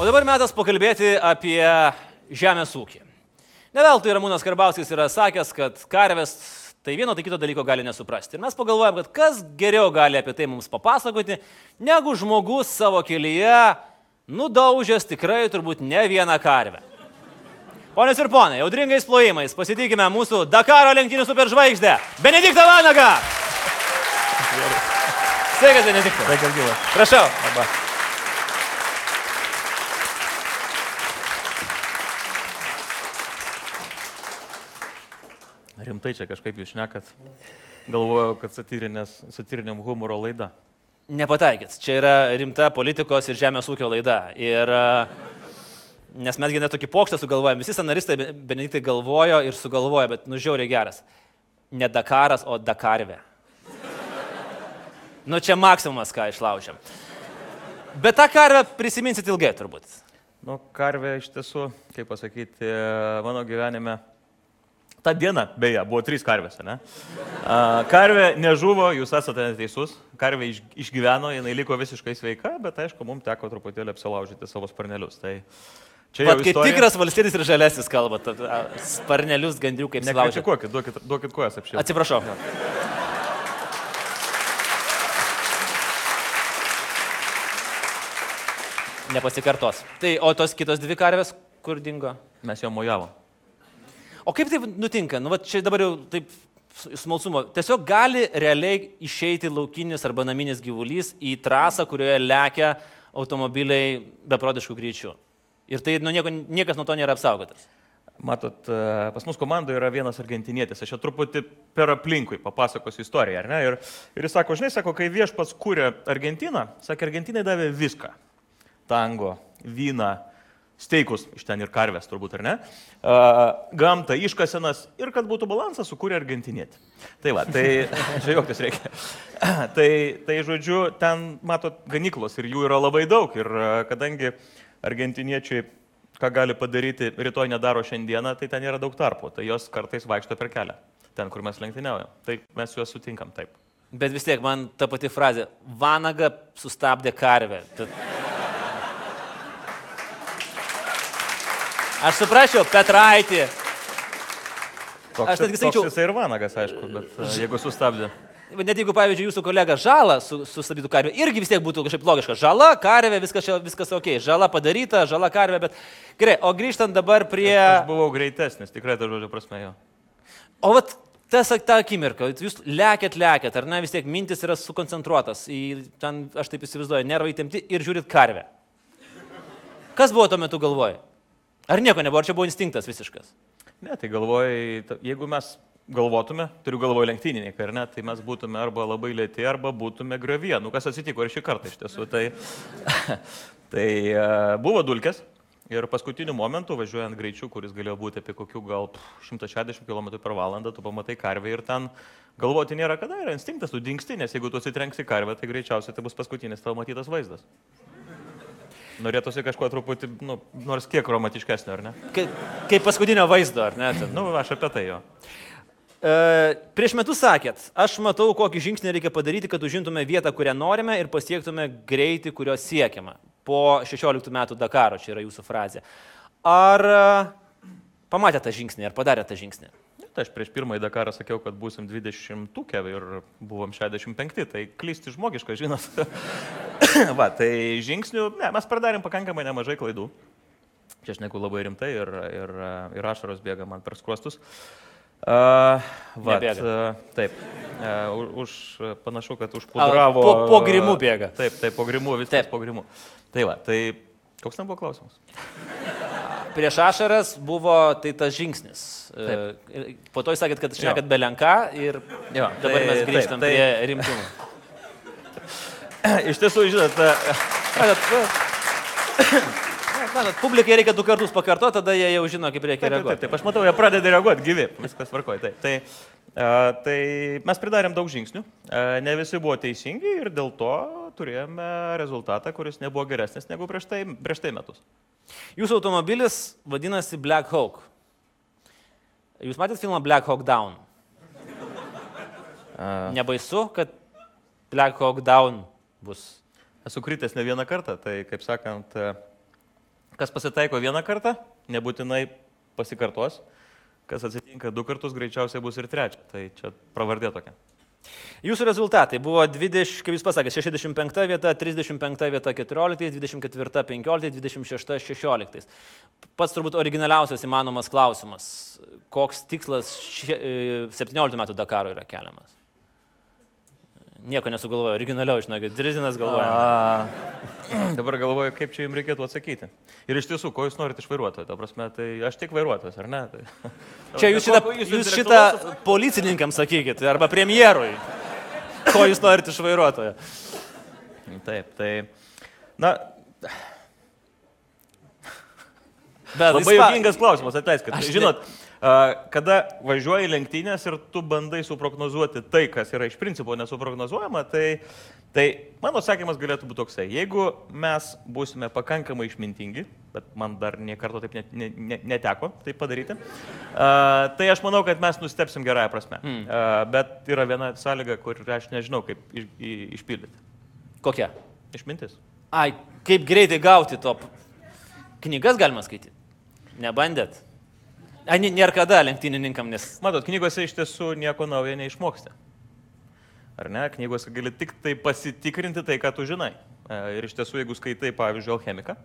O dabar metas pakalbėti apie žemės ūkį. Ne veltui Ramūnas Karbauskis yra sakęs, kad karvės tai vieno tai kito dalyko gali nesuprasti. Ir mes pagalvojom, kad kas geriau gali apie tai mums papasakoti, negu žmogus savo kelyje nudaužęs tikrai turbūt ne vieną karvę. Ponios ir ponai, audringais plojimais pasitikime mūsų Dakaro lenktynių superžvaigždę Benediktą Vanagą. Sveikas, Benediktas. Sveikas gyvas. Prašau. Arba. Rimtai čia kažkaip jūs šnekat. Galvojau, kad satiriniam humoro laida. Nepataikit. Čia yra rimta politikos ir žemės ūkio laida. Ir, a, nes mesgi net tokį pokštą sugalvojom. Visi scenaristai Be- Benediktai galvojo ir sugalvojo, bet nužiauriai geras. Ne Dakaras, o Dakarvė. Nu čia maksimumas, ką išlaužiam. Bet tą karvę prisiminsit ilgai turbūt. Nu, karvė iš tiesų, kaip pasakyti, mano gyvenime. Ta diena, beje, buvo trys karvės, ne? Karvė nežuvo, jūs esate neteisus. Karvė iš- išgyveno, jinai liko visiškai sveika, bet aišku, mums teko truputėlį apsilaužyti savo sparnelius. Tai čia Vat kaip istorija. tikras valstybės ir žalesis kalba, tad, a, sparnelius gandriukai laužia. Nekritikuokit, duokit, duokit kojas apšilti. Atsiprašau. Nepasikartos. Tai o tos kitos dvi karvės kur dingo? Mes jau mojavom. O kaip taip nutinka? Nu, va, čia dabar jau taip smalsumo. Tiesiog gali realiai išeiti laukinis arba naminis gyvulys į trasą, kurioje lekia automobiliai beprotiškų greičių. Ir tai nu, nieko, niekas nuo to nėra apsaugotas. Matot, e, pas mus komandoje yra vienas argentinietis, aš čia truputį per aplinkui papasakosiu istoriją, ar ne? Ir, ir jis sako, žinai, sako, kai viešpats kūrė Argentiną, sakė, Argentinai davė viską. Tango, vyną, steikus, iš ten ir karvės turbūt, ar ne? Uh, gamtą, iškasenas ir kad būtų balansas, sukūrė argentinietį. Tai va, tai čia joktis reikia. tai, tai žodžiu, ten, matot, ganyklos ir jų yra labai daug. Ir uh, kadangi argentiniečiai ką gali padaryti, rytoj nedaro šiandieną, tai ten yra daug tarpo, tai jos kartais vaikšto per kelią, ten, kur mes lenktyniaujam. Tai mes juos sutinkam taip. Bet vis tiek man ta pati frazė. Vanaga sustabdė karvę. Tad... Aš suprasčiau, Petraitį. Toks, Aš netgi sakyčiau- Jisai ir vanagas, aišku, bet jeigu sustabdė. Net jeigu, pavyzdžiui, jūsų kolega žalą su, sustabdytų karvę, irgi vis tiek būtų kažkaip logiška. Žala, karvė, viskas, viskas ok. Žala padaryta, žala karvė, bet gerai. O grįžtant dabar prie... Aš buvau greitesnis, tikrai to žodžio prasme jo. O vat tas ta akimirka, jūs lekėt, lekėt, ar ne, vis tiek mintis yra sukoncentruotas į, ten, aš taip įsivaizduoju, nervai temti ir žiūrit karvę. Kas buvo tuo metu galvoje? Ar nieko nebuvo, ar čia buvo instinktas visiškas? Ne, tai galvoj, ta- jeigu mes galvotume, turiu galvoje lenktynininkai, ar ne, tai mes būtume arba labai lėti, arba būtume grevie. Nu, kas atsitiko ir šį kartą iš tiesų. Tai, tai e, buvo dulkės ir paskutiniu momentu, važiuojant greičiu, kuris galėjo būti apie kokių gal pff, 160 km per valandą, tu pamatai karvę ir ten galvoti nėra kada, yra instinktas, tu dinksti, nes jeigu tu atsitrenksi karvę, tai greičiausiai tai bus paskutinis tavo matytas vaizdas. Norėtųsi kažko truputį, nu, nors kiek romantiškesnio, ar ne? Kaip, kaip paskutinio vaizdo, ar ne? Ten. Nu, aš apie tai jo. E, prieš metus sakėt, aš matau, kokį žingsnį reikia padaryti, kad užimtume vietą, kurią norime ir pasiektume greitį, kurio siekiama. Po 16 metų Dakaro, čia yra jūsų frazė. Ar e, pamatėte tą žingsnį, ar padarėte tą žingsnį? Tai aš prieš pirmąjį Dakarą sakiau, kad būsim 20 tukė ir buvom 65, tai klysti žmogiška, žinot. Va, tai žingsnių, ne, mes padarėm pakankamai nemažai klaidų. Čia aš neku labai rimtai ir, ir, ir ašaros bėga man per skruostus. Uh, va, Nebėga. uh, taip, uh, už, panašu, kad užpudravo. po- po grimų bėga. Taip, taip, po grimų, viskas Taip. po grimų. Tai va, tai koks ten buvo klausimas? Prieš ašaras buvo tai tas žingsnis. E, ir po to jūs sakėt, kad šnekat belenką ir Jo, dabar tai- mes taip, grįžtam tai- prie rimtumo. Iš tiesų, žinot, uh, Matot, publikai reikia du kartus pakartoti, tada jie jau žino, kaip reikia Taip, taip, taip, reaguoti. taip, aš matau, jie pradeda reaguoti, gyvi, viskas tvarkoja. Taip. Tai, a, tai mes pridarėm daug žingsnių, a, ne visi buvo teisingi ir dėl to turėjome rezultatą, kuris nebuvo geresnis negu prieš tai, prieš tai metus. Jūsų automobilis vadinasi Black Hawk. Jūs matėte filmą Black Hawk Down? A, Nebaisu, kad Black Hawk Down bus. Esu kritęs ne vieną kartą, tai kaip sakant, e, kas pasitaiko vieną kartą, nebūtinai pasikartos, kas atsitinka du kartus, greičiausiai bus ir trečia. Tai čia pravardė tokia. Jūsų rezultatai buvo 20, kaip jūs pasakėte, 65 vieta, 35 vieta 14, 24 15, 26 16. Pats turbūt originaliausias įmanomas klausimas. Koks tikslas šie, e, 17 metų Dakaro yra keliamas? Nieko nesugalvoju, originaliau, žinokit, Drizinas galvoja. A, dabar galvoju, kaip čia jums reikėtų atsakyti. Ir iš tiesų, ko jūs norite iš vairuotojo? Ta prasme, tai aš tik vairuotojas, ar ne? Tai... Čia jūs šitą, jūs šitą policininkams sakykit, arba premjerui. Ko jūs norite iš vairuotojo? Taip, tai. Na, Bet labai ispa- juokingas klausimas, atleiskit. Aš Žinot, kada važiuoji lenktynės ir tu bandai suprognozuoti tai, kas yra iš principo nesuprognozuojama, tai, tai mano atsakymas galėtų būti toksai. Jeigu mes būsime pakankamai išmintingi, bet man dar niekarto taip net, ne, ne, neteko tai padaryti, a, tai aš manau, kad mes nustepsim gerąją prasme. Hmm. A, bet yra viena sąlyga, kur aš nežinau, kaip išpildyti. Kokia? Išmintis. Ai, kaip greitai gauti to. Knygas galima skaityti. Nebandėt. Ai, nė- nėra kada lenktynininkam, nes... Matot, knygose iš tiesų nieko naujo neišmoksti. Ar ne? Knygose gali tik tai pasitikrinti tai, ką tu žinai. E, Ir iš tiesų, jeigu skaitai, pavyzdžiui, alchemiką,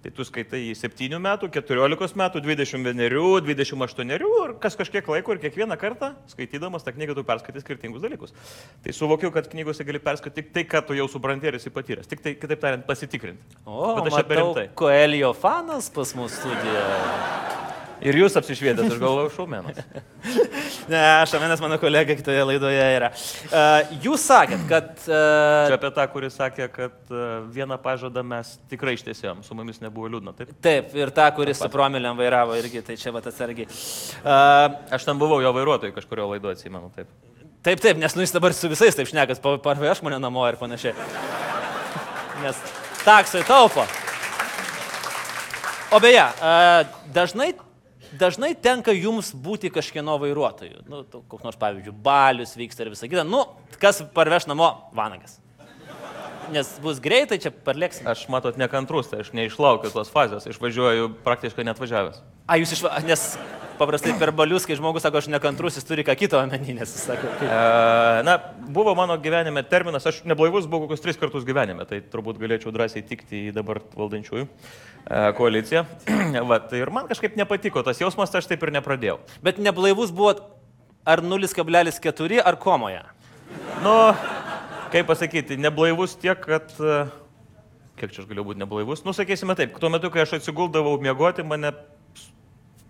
tai tu skaitai į 7 metų, 14 metų, 21, 28 ir kas kažkiek laiko ir kiekvieną kartą skaitydamas tą knygą tu perskaitai skirtingus dalykus. Tai suvokiu, kad knygose gali perskaityti tik tai, ką tu jau supranti ir esi patyręs. Tik tai, kitaip tariant, pasitikrinti. O, Bet aš matau, rimtai. Koelio fanas pas mus studijoje. Ir jūs apsišvietęs, aš galvoju, šaumenas. Ne, Šamenas mano kolega kitoje laidoje yra. Uh, jūs sakėt, kad... Čia Uh, apie tą, kuris sakė, kad e, vieną pažadą mes tikrai ištesėjom, su mumis nebuvo liūdna. Taip? taip, ir tą, kuris su promiliam vairavo irgi, tai čia va atsargiai. Uh, Aš ten buvau jo vairuotojai kažkurio laido, atsimenu. Taip. Taip, taip, nes nu jis dabar su visais taip šnekas, pa- parveš mane namo ir panašiai. Nes taksai taupo. O beje, dažnai, dažnai tenka jums būti kažkieno vairuotoju. Nu, koks nors, pavyzdžiui, balius vyksta ir visą kitą. Nu, kas parveš namo? Vanagas. Nes bus greitai, čia parlėksim. Aš matot nekantrus, tai aš neišlaukiu tos fazės, išvažiuoju praktiškai net važiavęs. A, jūs iš... Nes paprastai per balius, kai žmogus sako, aš nekantrus, jis turi ką kito omeny, nes jis sako, kaip... E, na, buvo mano gyvenime terminas, aš neblaivus buvau kokius tris kartus gyvenime, tai turbūt galėčiau drąsiai tikti į dabar valdančiųjų e, koaliciją. Va, tai ir man kažkaip nepatiko tas jausmas, tai aš taip ir nepradėjau. Bet neblaivus buvo ar 0,4 ar komoje. Nu, kaip pasakyti, neblaivus tiek, kad... e, Kiek čia aš galiu būti neblaivus? Nu, sakysime taip, tuo metu, kai aš atsiguldavau miegoti, mane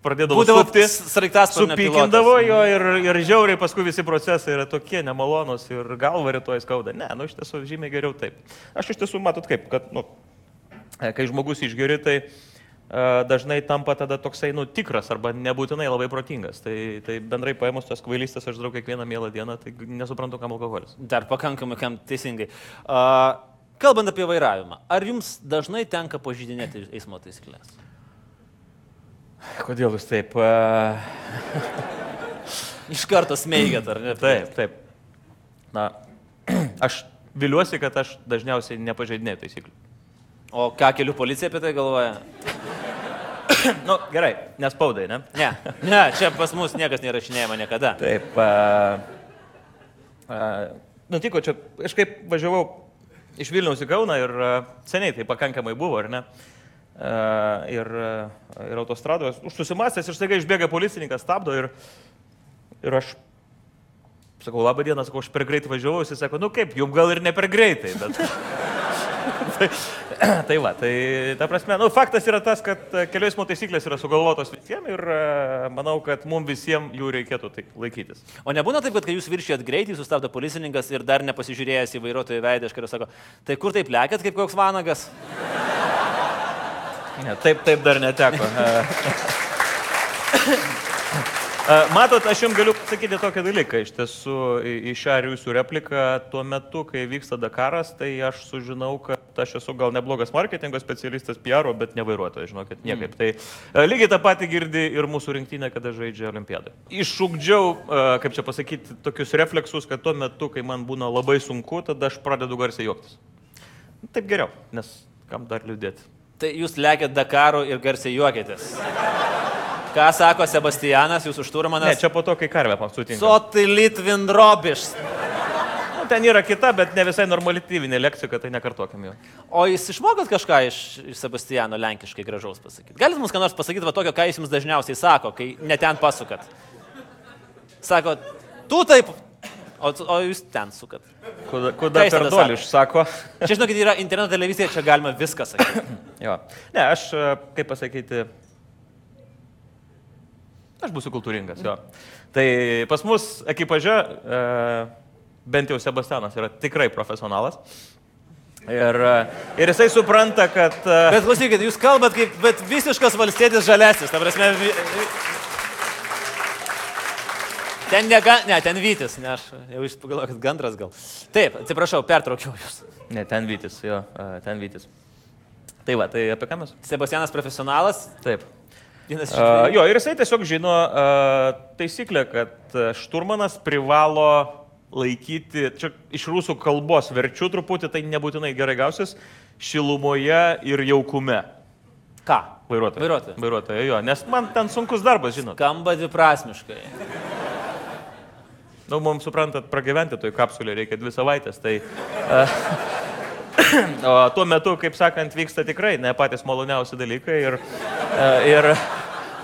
pradėdavo sraigtasparnio Supykindavo jo ir, ir žiauriai paskui visi procesai yra tokie nemalonus ir galva rytoj skauda. Ne, nu iš tiesų žymiai geriau taip. Aš iš tiesų matot kaip, kad, nu, e, kai žmogus išgeri, tai uh, dažnai tampa tada toksai, nu, tikras arba nebūtinai labai protingas. Tai, tai bendrai paėmus tos kvailystės aš darau kiekvieną mielą dieną, tai nesuprantu, kam alkoholis. Dar pakankamai kam teisingai. Uh, kalbant apie vairavimą, ar jums dažnai tenka pažydinėti eismo taisyklės? Kodėl jūs taip? Uh, Iš karto smeigiat, ar ne? taip, taip. Na, aš viliuosi, kad aš dažniausiai nepažeidinėjau taisyklių. O ką kelių policija apie tai galvoja? Nu, gerai, nespaudai, ne? Ne, ne, čia pas mus niekas nerašinėjama niekada. Taip. Uh, uh, nutiko čia, aš kaip važiavau iš Vilniaus į Kauną ir uh, seniai tai pakankamai buvo, ar ne? Uh, ir, uh, ir autostradoje, už susimastęs ir staiga išbėga policininkas, stabdo ir, ir aš sakau, labą dieną, sakau, aš per greit važiavau, jis sako, nu kaip, jums gal ir ne per greitai, bet... tai, tai va, tai ta prasme, nu, faktas yra tas, kad e, kelių eismo taisyklės yra sugalvotos visiems ir e, manau, kad mums visiems jų reikėtų taip laikytis. O nebūna taip, kad kai jūs viršijat greitį, sustabdo policininkas ir dar nepasižiūrėjęs į vairuotojo veidą, iš karto sako, tai kur taip lėkėt kaip koks vanagas? Ne, taip, taip dar neteko. E, Matot, aš jums galiu pasakyti tokią dalyką. Iš tiesų, į šią ir jūsų repliką, tuo metu, kai vyksta Dakaras, tai aš sužinau, kad aš esu gal neblogas marketingo specialistas, PR, bet ne vairuotojas, žinokit, niekaip. Mm. Tai e, lygiai tą patį girdi ir mūsų rinktinė, kada žaidžia olimpiadą. Iššūkdžiau, e, kaip čia pasakyti, tokius refleksus, kad tuo metu, kai man būna labai sunku, tada aš pradedu garsiai juoktis. Taip geriau, nes kam dar liūdėti. Tai jūs lekėt Dakaru ir garsiai juokėtės. Ką sako Sebastianas, jūsų šturmanas? Ne, čia po to, kai karvė man sutinka. Sotilit vindrobiš. Nu, ten yra kita, bet ne visai normalityvinė leksika, tai nekartokim jo. O jūs išmokot kažką iš, iš Sebastiano lenkiškai gražaus pasakyti? Galit mums ką nors pasakyti, va tokio, ką jis jums dažniausiai sako, kai neten pasukat? Sako, tu taip, o, o jūs ten sukat. Kuda, per doliš, sako. Čia žinokit, yra interneto televizija, čia galima viską sakyti. Jo. Ne, aš, e, kaip pasakyti, aš būsiu kultūringas, jo. Tai pas mus ekipaže, e, bent jau Sebastianas yra tikrai profesionalas. Ir, e, ir jisai supranta, kad... Bet klausykit, jūs kalbat kaip bet visiškas valstietis žalesis, ta prasme. Ten ne, ne, ten Vytis, ne, aš jau iš pagalvoju, kad gandras gal. Taip, atsiprašau, pertraukiau jūs. Ne, ten Vytis, jo, ten Vytis. Tai va, tai apie ką mes? Sebastianas profesionalas, Taip. vienas iš Uh, dviejų. jo, ir jisai tiesiog žino uh, taisyklę, kad uh, šturmanas privalo laikyti, čia iš rusų kalbos verčiu truputį, tai nebūtinai gerai gausis, šilumoje ir jaukume. Ką? Vairuotojo. Vairuotojo. Vairuotojo, jo, nes man ten sunkus darbas, žinot. Skamba dviprasmiškai. Nu, mums suprantat, pragyventi toj kapsulė reikia dvi savaitės, tai... Uh, o tuo metu, kaip sakant, vyksta tikrai ne patys maloniausi dalykai ir, uh, ir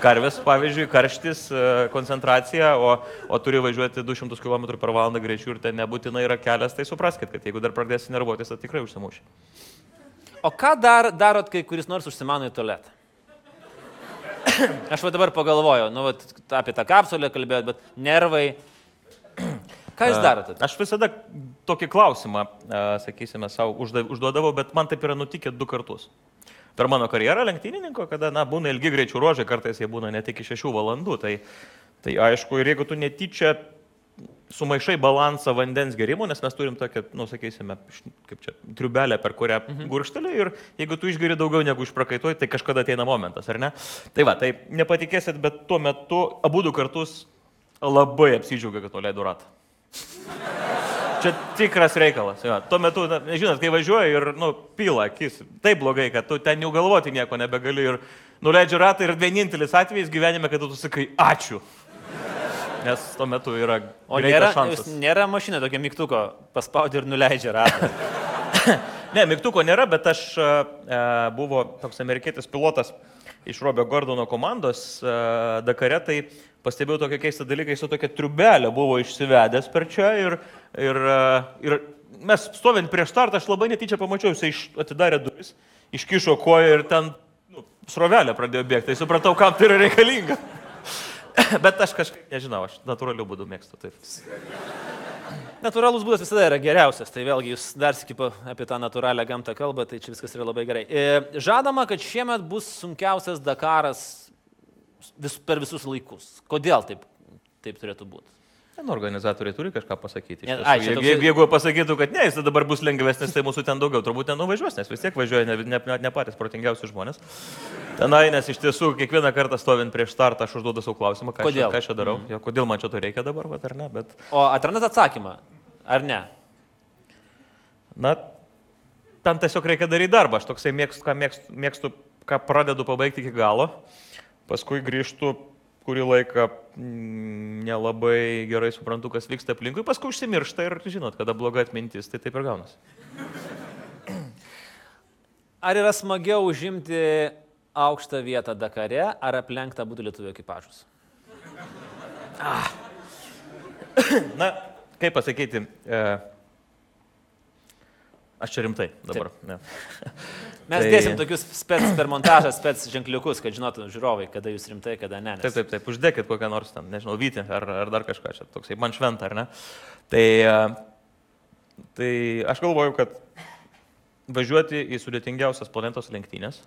karvės, pavyzdžiui, karštis, uh, koncentracija, o, o turi važiuoti 200 km per valandą greičiu ir ten nebūtinai yra kelias, tai supraskite, kad jeigu dar pradėsi nervuotis, tai tikrai užsimuši. O ką dar darot, kai kuris nors užsimano į tualetą? Aš va dabar pagalvoju, nu, vat, apie tą kapsulę kalbėjot, bet nervai. Ką jūs darote? Aš visada tokį klausimą, sakysime, savo užduodavau, bet man taip yra nutikę du kartus. Per mano karjerą lenktynininko, kada, na, būna ilgi greičių ruožai, kartais jie būna net iki 6 valandų, tai, tai aišku, ir jeigu tu netyčia sumaišai balansą vandens gerimo, nes mes turim tokią, nu, sakysime, kaip čia, triubelę, per kurią mhm. guršteli ir jeigu tu išgeri daugiau negu išprakaituoji, tai kažkada ateina momentas, ar ne? Tai va, tai nepatikėsit, bet tuo metu abu du kartus labai apsidžiaugia, kad to leido ratą. Čia tikras reikalas. Jo. Tuo metu, na, žinot, kai važiuoji ir, nu, pila akis, taip blogai, kad tu ten jau galvoti nieko nebegali ir nuleidži ratą ir vienintelis atvejis gyvenime, kad tu sakai ačiū. Nes tuo metu yra O nėra, nėra mašina tokio mygtuko, paspaudi ir nuleidžia ratą. Ne, mygtuko nėra, bet aš e, e, buvo toks amerikietis pilotas iš Robio Gordono komandos e, Dakare, tai pastebėjau tokią keistą dalyką, jis tokia triubelė buvo išsivedęs per čia ir, ir, e, ir mes stovint prieš startą, aš labai netyčia pamačiau, jis iš, atidarė duris, iškišo koją ir ten nu, srovelė pradėjo bėgti, tai supratau, kam tai yra reikalinga. Bet aš kažkaip, nežinau, aš natūraliu būdu mėgstu taip. Natūralus būdas visada yra geriausias, tai vėlgi jūs dar sėki apie tą natūralią gamtą kalbą, tai čia viskas yra labai gerai. E, Žadama, kad šiemet bus sunkiausias Dakaras vis, per visus laikus. Kodėl taip, taip turėtų būti? Ten organizatoriai turi kažką pasakyti. Ne, ai, jeigu, toksai- jeigu, jeigu pasakytų, kad ne, jis dabar bus lengvesnis, tai mūsų ten daugiau turbūt nenuvažiuos, nes vis tiek važiuoja ne, ne, ne, ne patys protingiausi žmonės. Tenai, nes iš tiesų kiekvieną kartą stovint prieš startą aš užduodu savo klausimą, ką, Kodėl? Aš, ką aš čia darau, mm. jo, kodėl man čia to reikia dabar, vat, ar ne, bet, O atrandat atsakymą, ar ne? na, tam tiesiog reikia daryti darbą, aš toksai mėgstu, ką mėgstu, mėgstu, ką pradedu pabaigti iki galo, paskui grįžtu kurį laiką mm, nelabai gerai suprantu, kas vyksta aplinkui, paskui užsimiršta ir žinot, kada bloga atmintis, tai taip ir gaunasi. Ar yra smagiau užimti aukštą vietą Dakare, ar aplenkti abu lietuvių ekipažus? Na, kaip pasakyti, e, aš čia rimtai dabar. Mes Tai- dėsim tokius spec per montažą, spec ženkliukus, kad žinotų žiūrovai, kada jūs rimtai, kada ne. Taip, Nes... taip, taip, uždėkit kokią nors ten, nežinau, vytį ar, ar dar kažką čia, toksai man šventą, ar ne? Tai, e, tai aš galvoju, kad važiuoti į sudėtingiausias planetos lenktynės,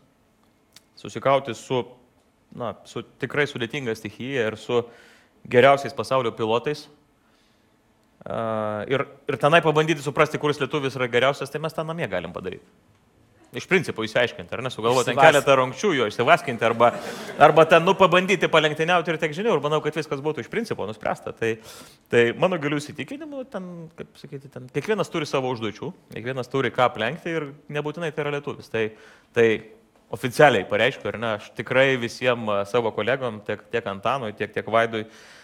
susikauti su, na, su tikrai sudėtinga stichija ir su geriausiais pasaulio pilotais. Uh, ir, ir tenai pabandyti suprasti, kuris lietuvis yra geriausias, tai mes tą namie galim padaryti. iš principo įsiaiškinti, ar nesugalvoti ten keletą rungčių, jo išsivaskinti, arba, arba ten, nu, pabandyti palenktyniauti ir tiek žinių, ir manau, kad viskas būtų iš principo nuspręsta. Tai, tai mano galiu įsitikinimu, ten, kaip sakyti, ten, kiekvienas turi savo užduočių, kiekvienas turi ką aplenkti ir nebūtinai tai yra lietuvis. Tai, tai oficialiai pareiškiu, ar ne, aš tikrai visiems savo kolegom, tiek, tiek Antanui, tiek, tiek Vaidui, a,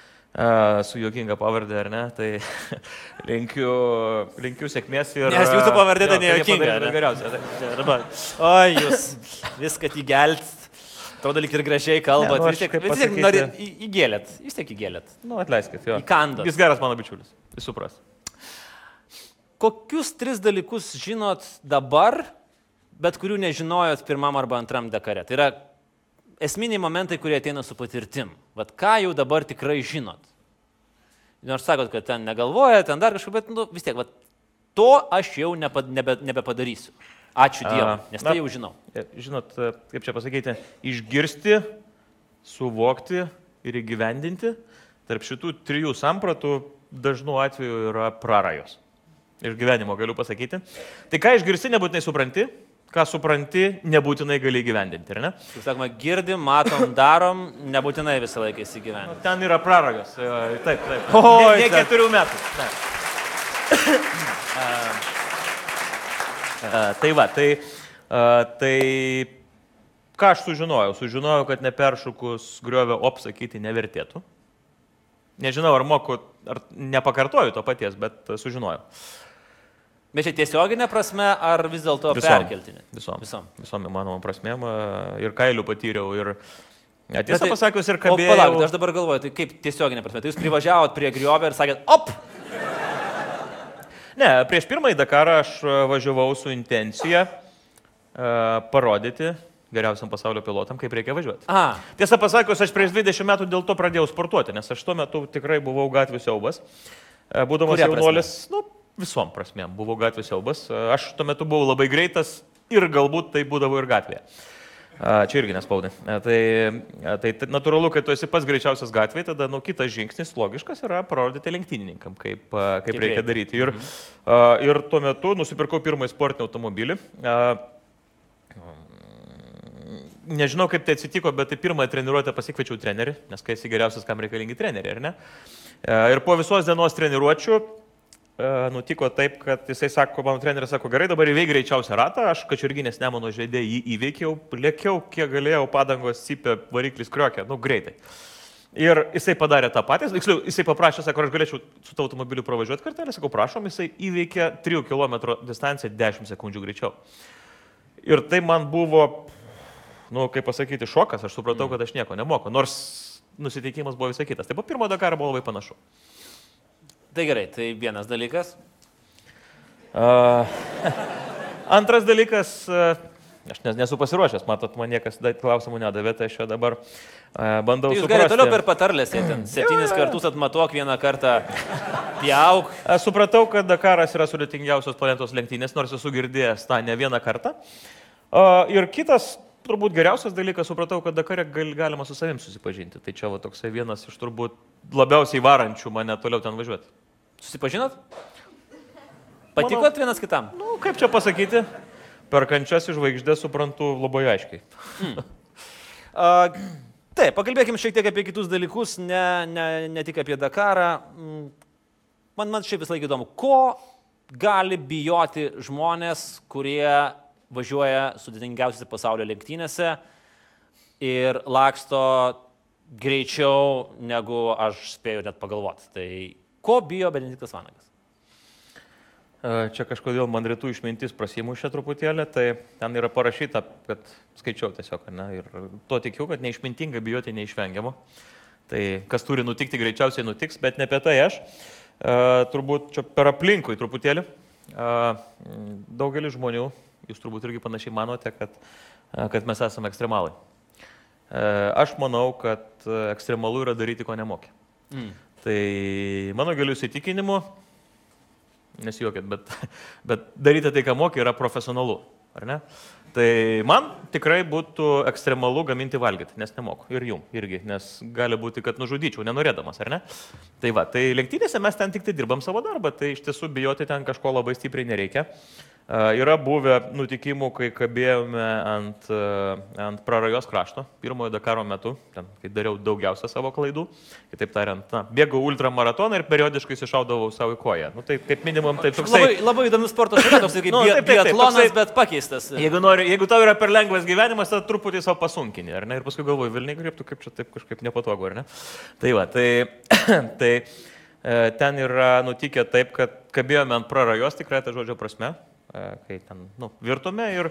su juokinga pavardė, ar ne, tai linkiu, linkiu sėkmės ir... Nes jūsų pavardė tai jo, jie nejuokinga, padarys ar ne? Geriausia. Tai, dabar. O, jūs viską įgelt. Atrodo, lyg ir gražiai kalbat. Ne, nu, tiek, vis tiek pasakyti- nori, į- įgėlėt. Vis tiek įgėlėt. Nu, atleiskit, jo. Įkandat. Jis geras mano bičiulis, jis supras. Kokius tris dalykus žinot dabar, bet kurių nežinojot pirmam arba antram dekare? Tai yra esminiai momentai, kurie ateina su patirtim. Vat ką jau dabar tikrai žinot? Nors sakot, kad ten negalvoja, ten dar kažkaip, bet nu, vis tiek, vat, to aš jau nepa, nebe, nebepadarysiu. Ačiū Dievui, nes tai jau žinau. E, Žinot, e, kaip čia pasakyti, išgirsti, suvokti ir įgyvendinti, tarp šitų trijų sampratų dažnu atveju yra prarajos. Iš gyvenimo galiu pasakyti. Tai ką išgirsti, nebūtinai supranti, ką supranti, nebūtinai gali įgyvendinti, ar ne? Kaip sakoma, girdim, matom, darom, nebūtinai visą laiką įsigyventi. Ten yra prarajos. e, Taip, taip. Oi, ne, ne ten- keturių metų. Ne. A, tai va, tai, a, tai ką aš sužinojau? Sužinojau, kad neperšukus griovio op sakyti nevertėtų. Nežinau, ar moku, ar nepakartoju to paties, bet sužinojau. Bet čia tiesioginė prasme, ar vis dėlto perkeltinė? Visom. Visom. Visom įmanomom prasmėm a, ir kailių patyriau. Ir, tiesą tai- pasakius, ir O palaukit, aš dabar galvoju, tai kaip tiesioginė prasme. Tai jūs privažiavot prie griovio ir sakėt, op, Ne, prieš pirmąjį Dakarą aš e, važiavau su intencija e, parodyti geriausiam pasaulio pilotam, kaip reikia važiuoti. A, Tiesą pasakius, aš prieš 20 metų dėl to pradėjau sportuoti, nes aš tuo metu tikrai buvau gatvių siaubas. E, Būdamas jaunuolis, nu, visom prasmėm buvau gatvių siaubas. Aš tuo metu buvau labai greitas ir galbūt tai būdavo ir gatvėje. Čia irgi nespaudai. Tai, tai natūralu, kad tu esi pats greičiausias gatvėje, tada nu, kitas žingsnis logiškas yra parodyti lenktynininkam, kaip, kaip Kaip reikia daryti. Ir, a, ir tuo metu nusipirkau pirmąjį sportinį automobilį. Nežinau, kaip tai atsitiko, bet į pirmąją treniruotę pasikviečiau trenerį, nes kai esi geriausias, kam reikalingi treneriai, ar ne? Ir po visos dienos treniruočių e, nutiko taip, kad jisai sako, mano treneris sako, gerai, dabar įveik greičiausią ratą, aš kačiurginės nemono žaidė jį įveikiau, lėkiau, kiek galėjau, padangos cypė, variklis kriokė, nu greitai. Ir jisai padarė tą patį, tiksliau, jisai paprašė, sako, aš galėčiau su to automobiliu pravažiuoti kartelį, sakau, prašom, jisai įveikė 3 km distanciją 10 sekundžių greičiau. Ir tai man buvo, nu, kaip pasakyti, šokas, aš supratau, kad aš nieko nemoku, nors nusiteikimas buvo visai kitas. Tai po pirmo Dakaro buvo labai panašu. Tai gerai, tai vienas dalykas. Uh, antras dalykas, uh, aš nes, nesu pasiruošęs, matot, man niekas klausimų nedavė, tai aš čia dabar uh, bandau Tai jūs galite toliau per patarlės, jie ten septynis kartus atmatuok, vieną kartą pjauk. Aš supratau, kad Dakaras yra sudėtingiausios planetos lenktynės, nors esu girdėjęs tą ne vieną kartą. Uh, ir kitas, turbūt geriausias dalykas, supratau, kad Dakare gal, galima su savim susipažinti. Tai čia va toksai vienas iš turbūt labiausiai varančių mane toliau ten važiuoti. Susipažinot? Patikot vienas kitam? Nu, kaip čia pasakyti, per kančias iš žvaigždės suprantu labai aiškiai. A, taip, pakalbėkime šiek tiek apie kitus dalykus, ne, ne, ne tik apie Dakarą. Mm, Man, man šiaip vis laik įdomu, ko gali bijoti žmonės, kurie važiuoja sudėtingiausiose pasaulio lenktynėse ir laksto greičiau, negu aš spėjau net pagalvoti. Tai ko bijo Benediktas Vanagas? E, Čia kažkodėl man rytų išmintis prasimušė truputėlį, tai ten yra parašyta, kad skaičiau tiesiog, ne, ir to tikiu, kad neišmintinga bijoti neišvengiamo. Tai kas turi nutikti, greičiausiai nutiks, bet ne apie tai aš. E, turbūt čia per aplinkui truputėlį. E, daugelis žmonių, jūs turbūt irgi panašiai manote, kad, e, kad mes esame ekstremalai. E, aš manau, kad ekstremalu yra daryti, ko nemoki. Mm. Tai mano galiu įsitikinimu, nesijuokit, bet, bet daryti tai, ką moki, yra profesionalu, ar ne? Tai man tikrai būtų ekstremalu gaminti valgyti, nes nemoku. Ir jum irgi, nes gali būti, kad nužudyčiau, nenorėdamas, ar ne? Tai va, tai lenktynėse mes ten tik tai dirbam savo darbą, tai iš tiesų bijoti ten kažko labai stipriai nereikia. Yra buvę nutikimų, kai kabėjome ant, ant prarajos krašto pirmojo Dakaro metu, ten, kai dariau daugiausia savo klaidų. Kitaip tariant, na, bėgau ultramaratoną ir periodiškai iššaudavau savo į koją. Nu, tai kaip minimum, tai toksai... Labai, labai įdomus sporto šaka, toks kaip Nu, taip, taip, taip, toksai- bet pakeistas. Jeigu, nori, jeigu tau yra per lengvas gyvenimas, tada truputį savo pasunkini, ar ne? Ir paskui galvoju, Vilniai kryptų, kaip čia taip kažkaip nepatogu, ar ne? Tai va, tai, tai e, ten yra nutikę taip, kad kabėjome ant prarajos tikrai tą žodžio prasme, e, kai ten, nu, virtume ir,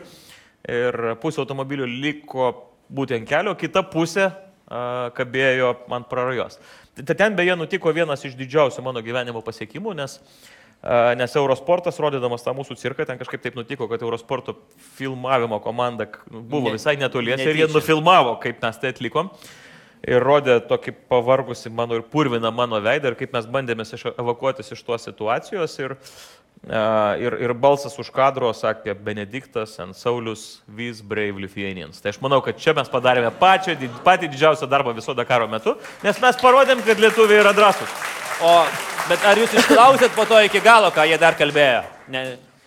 ir pusė automobilių liko būtent kelio, kita pusė a, kabėjo ant prarajos. Tai ten beje nutiko vienas iš didžiausių mano gyvenimo pasiekimų, nes a, Nes Eurosportas, rodydamas tą mūsų cirką, ten kažkaip taip nutiko, kad Eurosporto filmavimo komanda k- buvo Ne- visai netoliese ir jie nufilmavo, kaip mes tai atlikom. Ir rodė tokį pavargusi mano ir purviną mano veidą ir kaip mes bandėmės iš- evakuotis iš tos situacijos. Ir, a, ir, ir balsas už kadro sakė Benediktas and Saulis Vis Brave Lithuanians. Tai aš manau, kad čia mes padarėme pačią, patį didžiausią darbą viso Dakaro metu, nes mes parodėm, kad lietuviai yra drąsūs. O, bet ar jūs išklausėt po to iki galo, ką jie dar kalbėjo? Ne.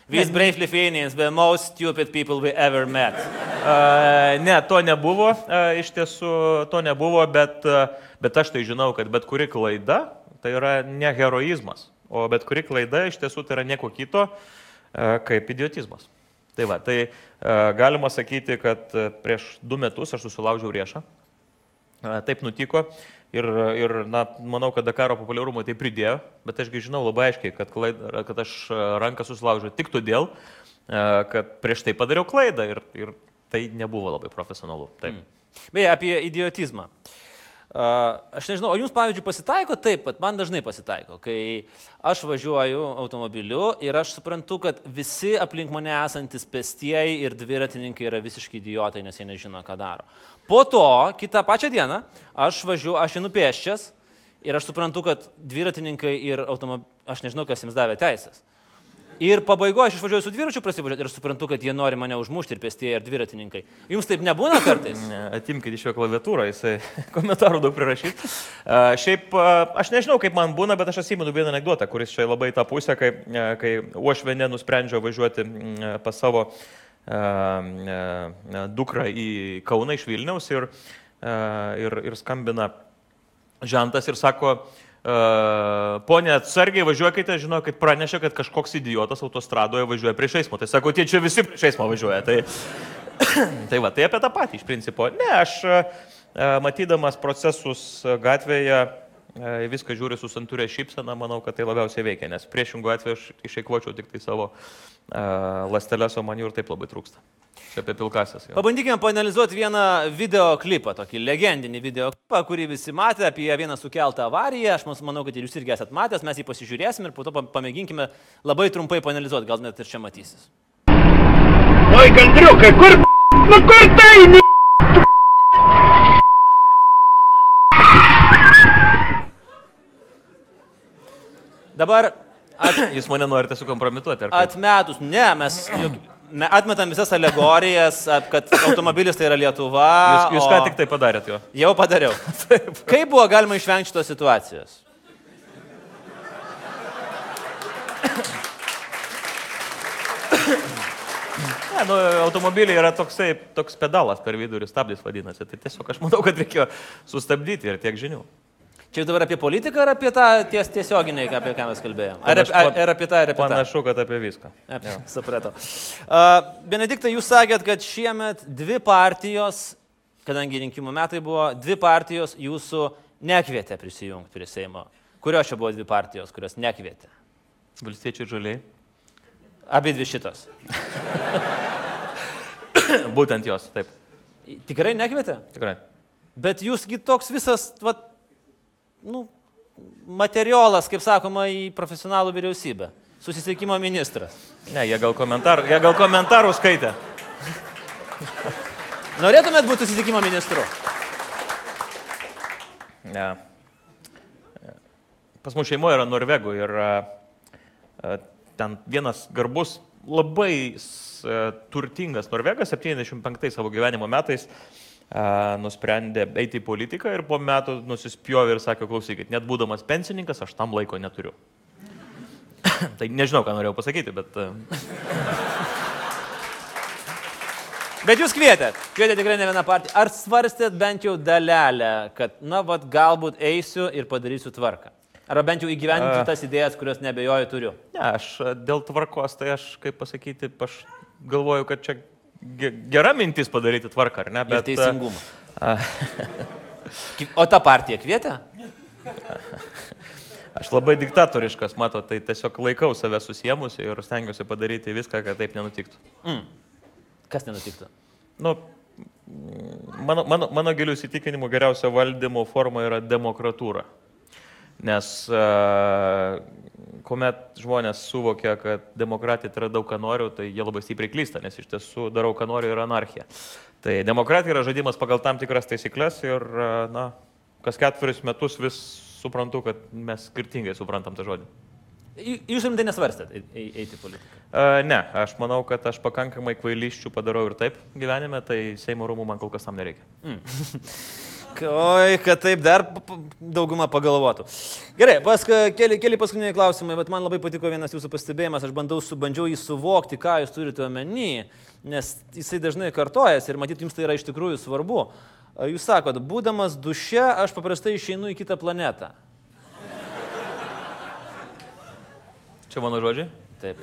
These brave Lithuanians, the most stupid people we ever met. A, Ne, to nebuvo, a, iš tiesų to nebuvo, bet, a, bet aš tai žinau, kad bet kuri klaida tai yra ne heroizmas, o bet kuri klaida iš tiesų tai yra nieko kito a, kaip idiotizmas. Tai va, tai a, galima sakyti, kad a, prieš du metus aš susilaužiau riešą. Taip nutiko ir, ir na, manau, kad Dakaro populiarumui tai pridėjo, bet ašgi žinau labai aiškiai, kad, klaid, kad aš ranką susilaužiau tik todėl, kad prieš tai padariau klaidą ir, ir tai nebuvo labai profesionalu. Taip. Mm. Beje, apie idiotizmą. Uh, aš nežinau, o jums, pavyzdžiui, pasitaiko taip, kad man dažnai pasitaiko, kai aš važiuoju automobiliu ir aš suprantu, kad visi aplink mane esantis pestieji ir dviratininkai yra visiškai idiotai, nes jie nežino, ką daro. Po to, kitą pačią dieną, aš važiuoju, aš einu pėščias ir aš suprantu, kad dviratininkai ir automobiliai, aš nežinau, kas jiems davė teisės. Ir pabaigoje aš išvažiuoju su dviračiu prasivažiuoti ir suprantu, kad jie nori mane užmušti ir pėstieji ir dviratininkai. Jums taip nebūna kartais? Ne, Atimkite iš jo klaviatūrą, jisai komentarų daug prirašyt. A, Šiaip a, aš nežinau, kaip man būna, bet aš atsimenu vieną anegdotą, kuris čia labai tą pusę, kai, a, kai Uošvenė nusprendžia važiuoti mm, pas savo a, a, dukrą į Kauną iš Vilniaus ir, a, ir, ir skambina žentas ir sako, Uh, Pone, atsargiai važiuokite, žinau, kad pranešė, kad kažkoks idiotas autostradoje važiuoja prieš eismą. Tai sako, tie čia visi prieš eismą važiuoja. Tai, tai va, tai apie tą patį iš principo. Ne, aš e, matydamas procesus gatvėje e, į viską žiūriu su santūrė šypsena, manau, kad tai labiausiai veikia, nes priešingų atveju aš išeikvočiau tik tai savo uh, lastelės, o man jų ir taip labai trūksta. Čia apie pilkasias. jo. Pabandykime panalizuoti vieną video klipą, tokį legendinį video klipą, kurį visi matė apie vieną sukeltą avariją. Aš manau, kad ir jūs irgi esate matęs, mes jį pasižiūrėsim ir po to pa- pamėginkime labai trumpai panalizuoti, gal net ir čia matysis. Oi, gandriukai, kur, nu kur tai, ne? Dabar at, Jūs mane norite sukompromituoti, ar kaip? atmetus, ne, mes juk, atmetam visas alegorijas, kad automobilis tai yra Lietuva. Jūs, jūs ką tik tai padarėt jo? Jau padariau. Kaip buvo galima išvengti šitos situacijos? Ne, nu, automobiliai yra toksai, toks pedalas per vidurį, stabdis vadinasi. Tai tiesiog aš manau, kad reikėjo sustabdyti ir tiek žinių. Čia dabar apie politiką ar apie tą ties, tiesioginį, apie ką mes kalbėjome? Ar, ar, ar apie tą, ar apie tą? Panašu, kad apie viską. Apie, supratau. Uh, Benediktai, jūs sakėt, kad šiemet dvi partijos, kadangi rinkimų metai buvo, dvi partijos jūsų nekvietė prisijungti prie Seimo. Kurios čia buvo dvi partijos, kurios nekvietė? Valstiečiai žaliai. Abi dvi šitos. Būtent jos, taip. Tikrai nekvietė? Tikrai. Bet jūsgi toks visas, va, nu, materialas, kaip sakoma, į profesionalų vyriausybę. Susisiekimo ministras. Ne, jie gal, komentar, jie gal komentarų skaitė. Norėtumėt būti susisiekimo ministru? Ne. Pas mus šeimoje yra norvegų ir a, a, ten vienas garbus, labai a, turtingas norvegas 75 savo gyvenimo metais a, nusprendė eiti į politiką ir po metų nusispjovė ir sakė, klausykit, net būdamas pensininkas, aš tam laiko neturiu. tai nežinau, ką norėjau pasakyti, bet... Bet jūs kvietėt, kvietėt tikrai ne vieną partiją. Ar svarstėt bent jau dalelę, kad, na, vad, galbūt eisiu ir padarysiu tvarką? Ar bent jau įgyvendinti tas idėjas, kurios nebejoju turiu? Ne, aš dėl tvarkos, tai aš, kaip pasakyti, aš galvoju, kad čia gera mintis padaryti tvarką, ar ne? Bet e, teisingumą. O tą partiją kvietė? Aš labai diktatoriškas, mato, tai tiesiog laikau save susiemusi ir stengiuosi padaryti viską, kad taip nenutiktų. Kas nenutiktų? Nu, mm, mano, mano, mano gilių įsitikinimų geriausia valdymo forma yra demokratūra. Nes uh, kuomet žmonės suvokia, kad demokratija tai yra daug ką noriu, tai jie labai stipriai klysta, nes iš tiesų darau ką noriu yra anarchija. Tai demokratija yra žaidimas pagal tam tikras taisyklės ir, uh, na, kas ketveris metus vis suprantu, kad mes skirtingai suprantam tą žodį. Jūs rimtai nesvarstėt e- e- eiti politiką. Uh, ne, aš manau, kad aš pakankamai kvailiščių padarau ir taip gyvenime, tai Seimo rūmų man kol kas tam nereikia. Oi, kad taip dar dauguma pagalvotų. Gerai, paskui keli, keli paskutiniai klausimai, bet man labai patiko vienas jūsų pastebėjimas, aš bandau, su, bandžiau jį suvokti, ką jūs turite omeny, nes jisai dažnai kartojasi ir matyt, jums tai yra iš tikrųjų svarbu. Jūs sakot, būdamas duše, aš paprastai išeinu į kitą planetą. Čia mano žodžiai? Taip.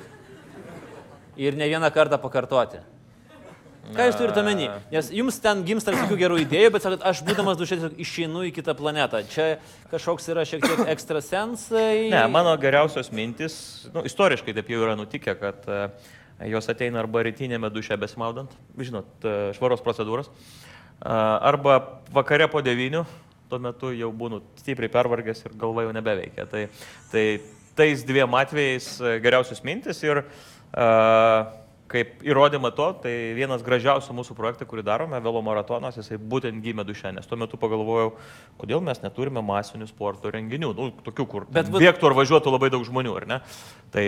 Ir ne vieną kartą pakartoti. Ką jūs turite omeny? Nes jums ten gimsta tokių gerų idėjų, bet sakot, aš būdamas dušė tiesiog išeinu į kitą planetą. Čia kažkoks yra šiek tiek ekstrasensai. Ne, mano geriausios mintis, nu, istoriškai taip jau yra nutikę, kad e, jos ateina arba rytinėme duše besimaudant, žinot, e, švaros procedūros, e, arba vakare po devynių, tuo metu jau būnu stipriai pervargęs ir galva jau nebeveikia. Tai, tai tais dviem atvejais geriausios mintis ir uh, kaip įrodymą to, tai vienas gražiausių mūsų projektų, kurį darome, velo maratonas, jisai būtent gimė duše, nes tuo metu pagalvojau, kodėl mes neturime masinių sporto renginių, nu, tokių, kur Bet bėgtų ar važiuotų labai daug žmonių, ar ne? Tai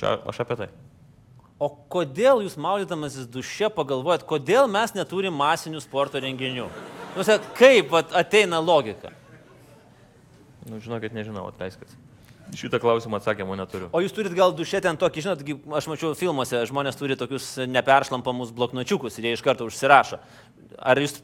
čia aš apie tai. O kodėl jūs maudydamasis duše pagalvojat, kodėl mes neturim masinių sporto renginių? Nu, sa- kaip vat, ateina logika? Nu, žinokit, nežinau, atleiskit. Šitą klausimą atsakymą neturiu. O jūs turit gal duše ten tokį, žinot, kaip aš mačiau filmuose, žmonės turi tokius neperšlampamus bloknočiukus ir jie iš karto užsirašo. Ar jūs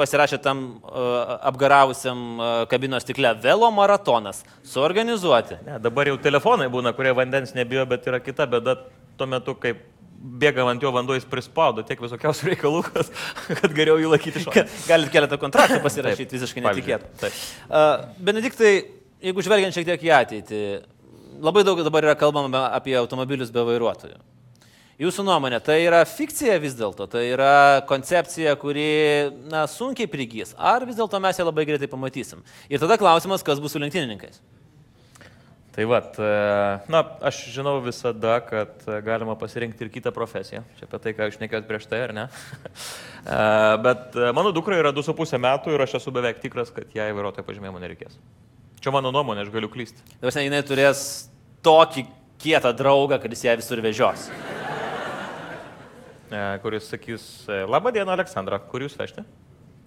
pasirašėte tam uh, apgaravusiam uh, kabinos stikle velo maratonas suorganizuoti? Ne, dabar jau telefonai būna, kurie vandens nebijo, bet yra kita bėda tuo metu, kai bėga ant jo vanduo, jis prispaudo tiek visokiausių reikalų, kad, geriau jį laikyti šalia. Galite keletą kontraktų pasirašyti, visiškai netikėtų. Uh, Benediktai, jeigu žvelgiant šiek tiek į ateitį, labai daug dabar yra kalbama apie automobilius be vairuotojų. Jūsų nuomonė, tai yra fikcija vis dėlto, tai yra koncepcija, kuri na, sunkiai prigys, ar vis dėlto mes ją labai greitai pamatysim. Ir tada klausimas, kas bus su lenktynininkais. Tai vad, na, aš žinau visada, kad e, galima pasirinkti ir kitą profesiją. Čia apie tai, ką jūs nekėjot prieš tai, ar ne? E, Bet e, mano dukra yra 2,5 metų ir aš esu beveik tikras, kad jai vairuotojo pažymėjimo nereikės. Čia mano nuomonė, aš galiu klysti. Dabar jinai turės tokį kietą draugą, kad jis ją visur vežios. E, Kuris sakys, e, labą dieną, Aleksandra, kur jūs vežti?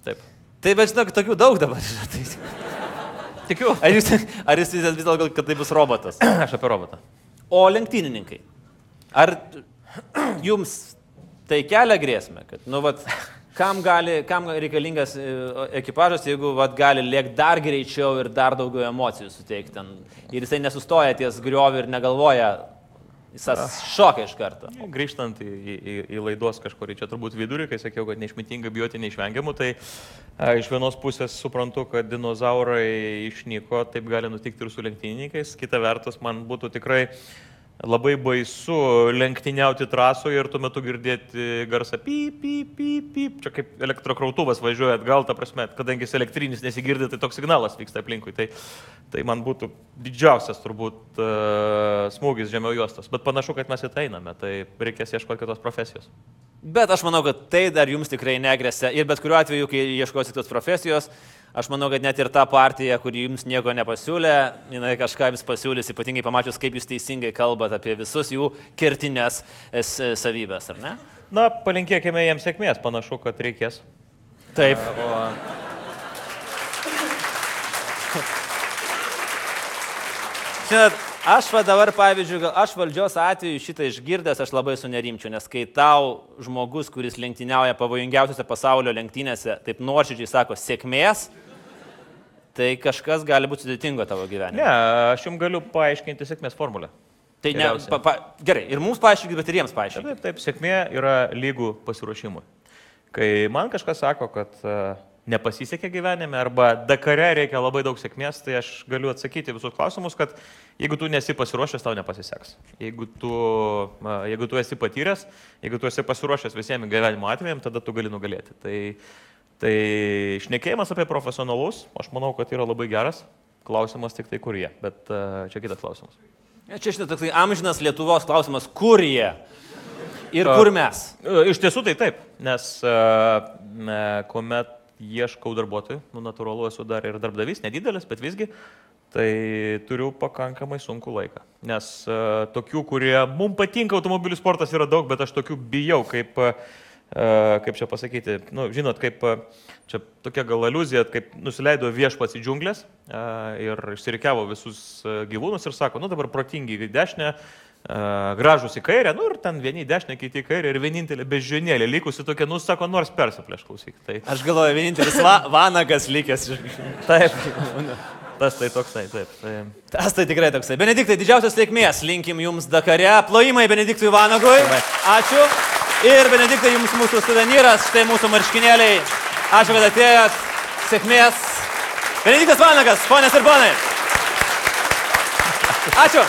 Taip. Tai bet žinok, tokių daug dabar yra. Tai... Tikiu. Ar jūs, ar jūs vis dėlto, kad tai bus robotas? Aš apie robotą. O lenktynininkai. Ar jums tai kelia grėsmę, kad, nu, vat, kam, gali, kam reikalingas e, ekipažas, jeigu vat, gali lėkti dar greičiau ir dar daugiau emocijų suteikti ten. Ir jisai nesustoja ties grioviu ir negalvoja, jis šokia iš karto. Grįžtant į, į, į, laidos kažkurį čia turbūt vidurį, kai sakiau, kad neišmintinga bijoti neišvengiamų, tai a, iš vienos pusės suprantu, kad dinozaurai išnyko, taip gali nutikti ir su lenktynininkais, kita vertus man būtų tikrai labai baisu lenktyniauti trasoje ir tuo metu girdėti garsą pyp, pyp, pyp, pyp, čia kaip elektrokrautuvas važiuoja atgal, ta prasme, kadangi jis elektrinis nesigirdi, tai toks signalas vyksta aplinkui. Tai, tai man būtų didžiausias turbūt uh, smūgis žemiau juostos, bet panašu, kad mes į tai einame, tai reikės ieškoti kitos profesijos. Bet aš manau, kad tai dar jums tikrai negresia. Ir bet kuriuo atveju, kai ieškosite tos profesijos, aš manau, kad net ir ta partija, kuri jums nieko nepasiūlė, jinai kažką vis pasiūlys, ypatingai pamačius, kaip jūs teisingai kalbate apie visus jų kertinės es- savybės, ar ne? Na, palinkėkime jiems sėkmės, panašu, kad reikės. Taip. O, Žinot, Aš va dabar, pavyzdžiui, aš valdžios atveju šitą išgirdęs, aš labai sunerimčiau, nes kai tau žmogus, kuris lenktyniauja pavojingiausiose pasaulio lenktynėse, taip nuoširdžiai sako sėkmės, tai kažkas gali būti sudėtingo tavo gyvenime. Ne, aš jums galiu paaiškinti sėkmės formulę. Tai ne, Geriausia. pa, pa, gerai, ir mums paaiškinkit, bet ir jiems paaiškinkit. Taip, taip, sėkmė yra lygų pasiruošimui. Kai man kažkas sako, kad e, nepasisekė gyvenime arba Dakare reikia labai daug sėkmės, tai aš galiu atsakyti visus klausimus, kad jeigu tu nesi pasiruošęs, tau nepasiseks. Jeigu tu, e, jeigu tu esi patyręs, jeigu tu esi pasiruošęs visiems gyvenimo atvejams, tada tu gali nugalėti. Tai, tai šnekėjimas apie profesionalus, aš manau, kad yra labai geras. Klausimas tik tai kur jie, bet e, čia kitas klausimas. Čia šitas toksai amžinas Lietuvos klausimas, kur jie ir kur mes. E, Iš tiesų tai taip, nes e, e, kuomet ieškau darbuotojų, nu natūralu esu dar ir darbdavys, nedidelis, bet visgi, tai turiu pakankamai sunku laiką. Nes e, tokių, kurie, mums patinka automobilių sportas yra daug, bet aš tokių bijau, kaip, e, kaip čia pasakyti, nu, žinot, kaip e, čia tokia gal aluzija, kaip nusileido viešpats į džiunglės e, ir išsirikiavo visus e, gyvūnus ir sako, nu dabar protingi į dešinę, e, gražus į kairę, nu ir ten vieni į dešinę, kiti į kairę ir vienintelė bežionėlė likusi tokia, nu sako, nors persiplėš klausyk. Tai Aš galvoju, vienintelis va, vanagas likęs. taip, tas tai toksai, taip. Tai, Tas tai tikrai toksai. Benediktai, didžiausios sėkmės. Linkim jums Dakare. Plojimai Benediktui Vanagui. Ačiū. Ir Benediktai, jums mūsų suvenyras, štai mūsų marškinėliai. Ačiū, kad atėjot. Sėkmės. Benediktas Vanagas, ponės ir ponai. Ačiū.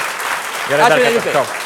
gerai, Ačiū. Benediktai.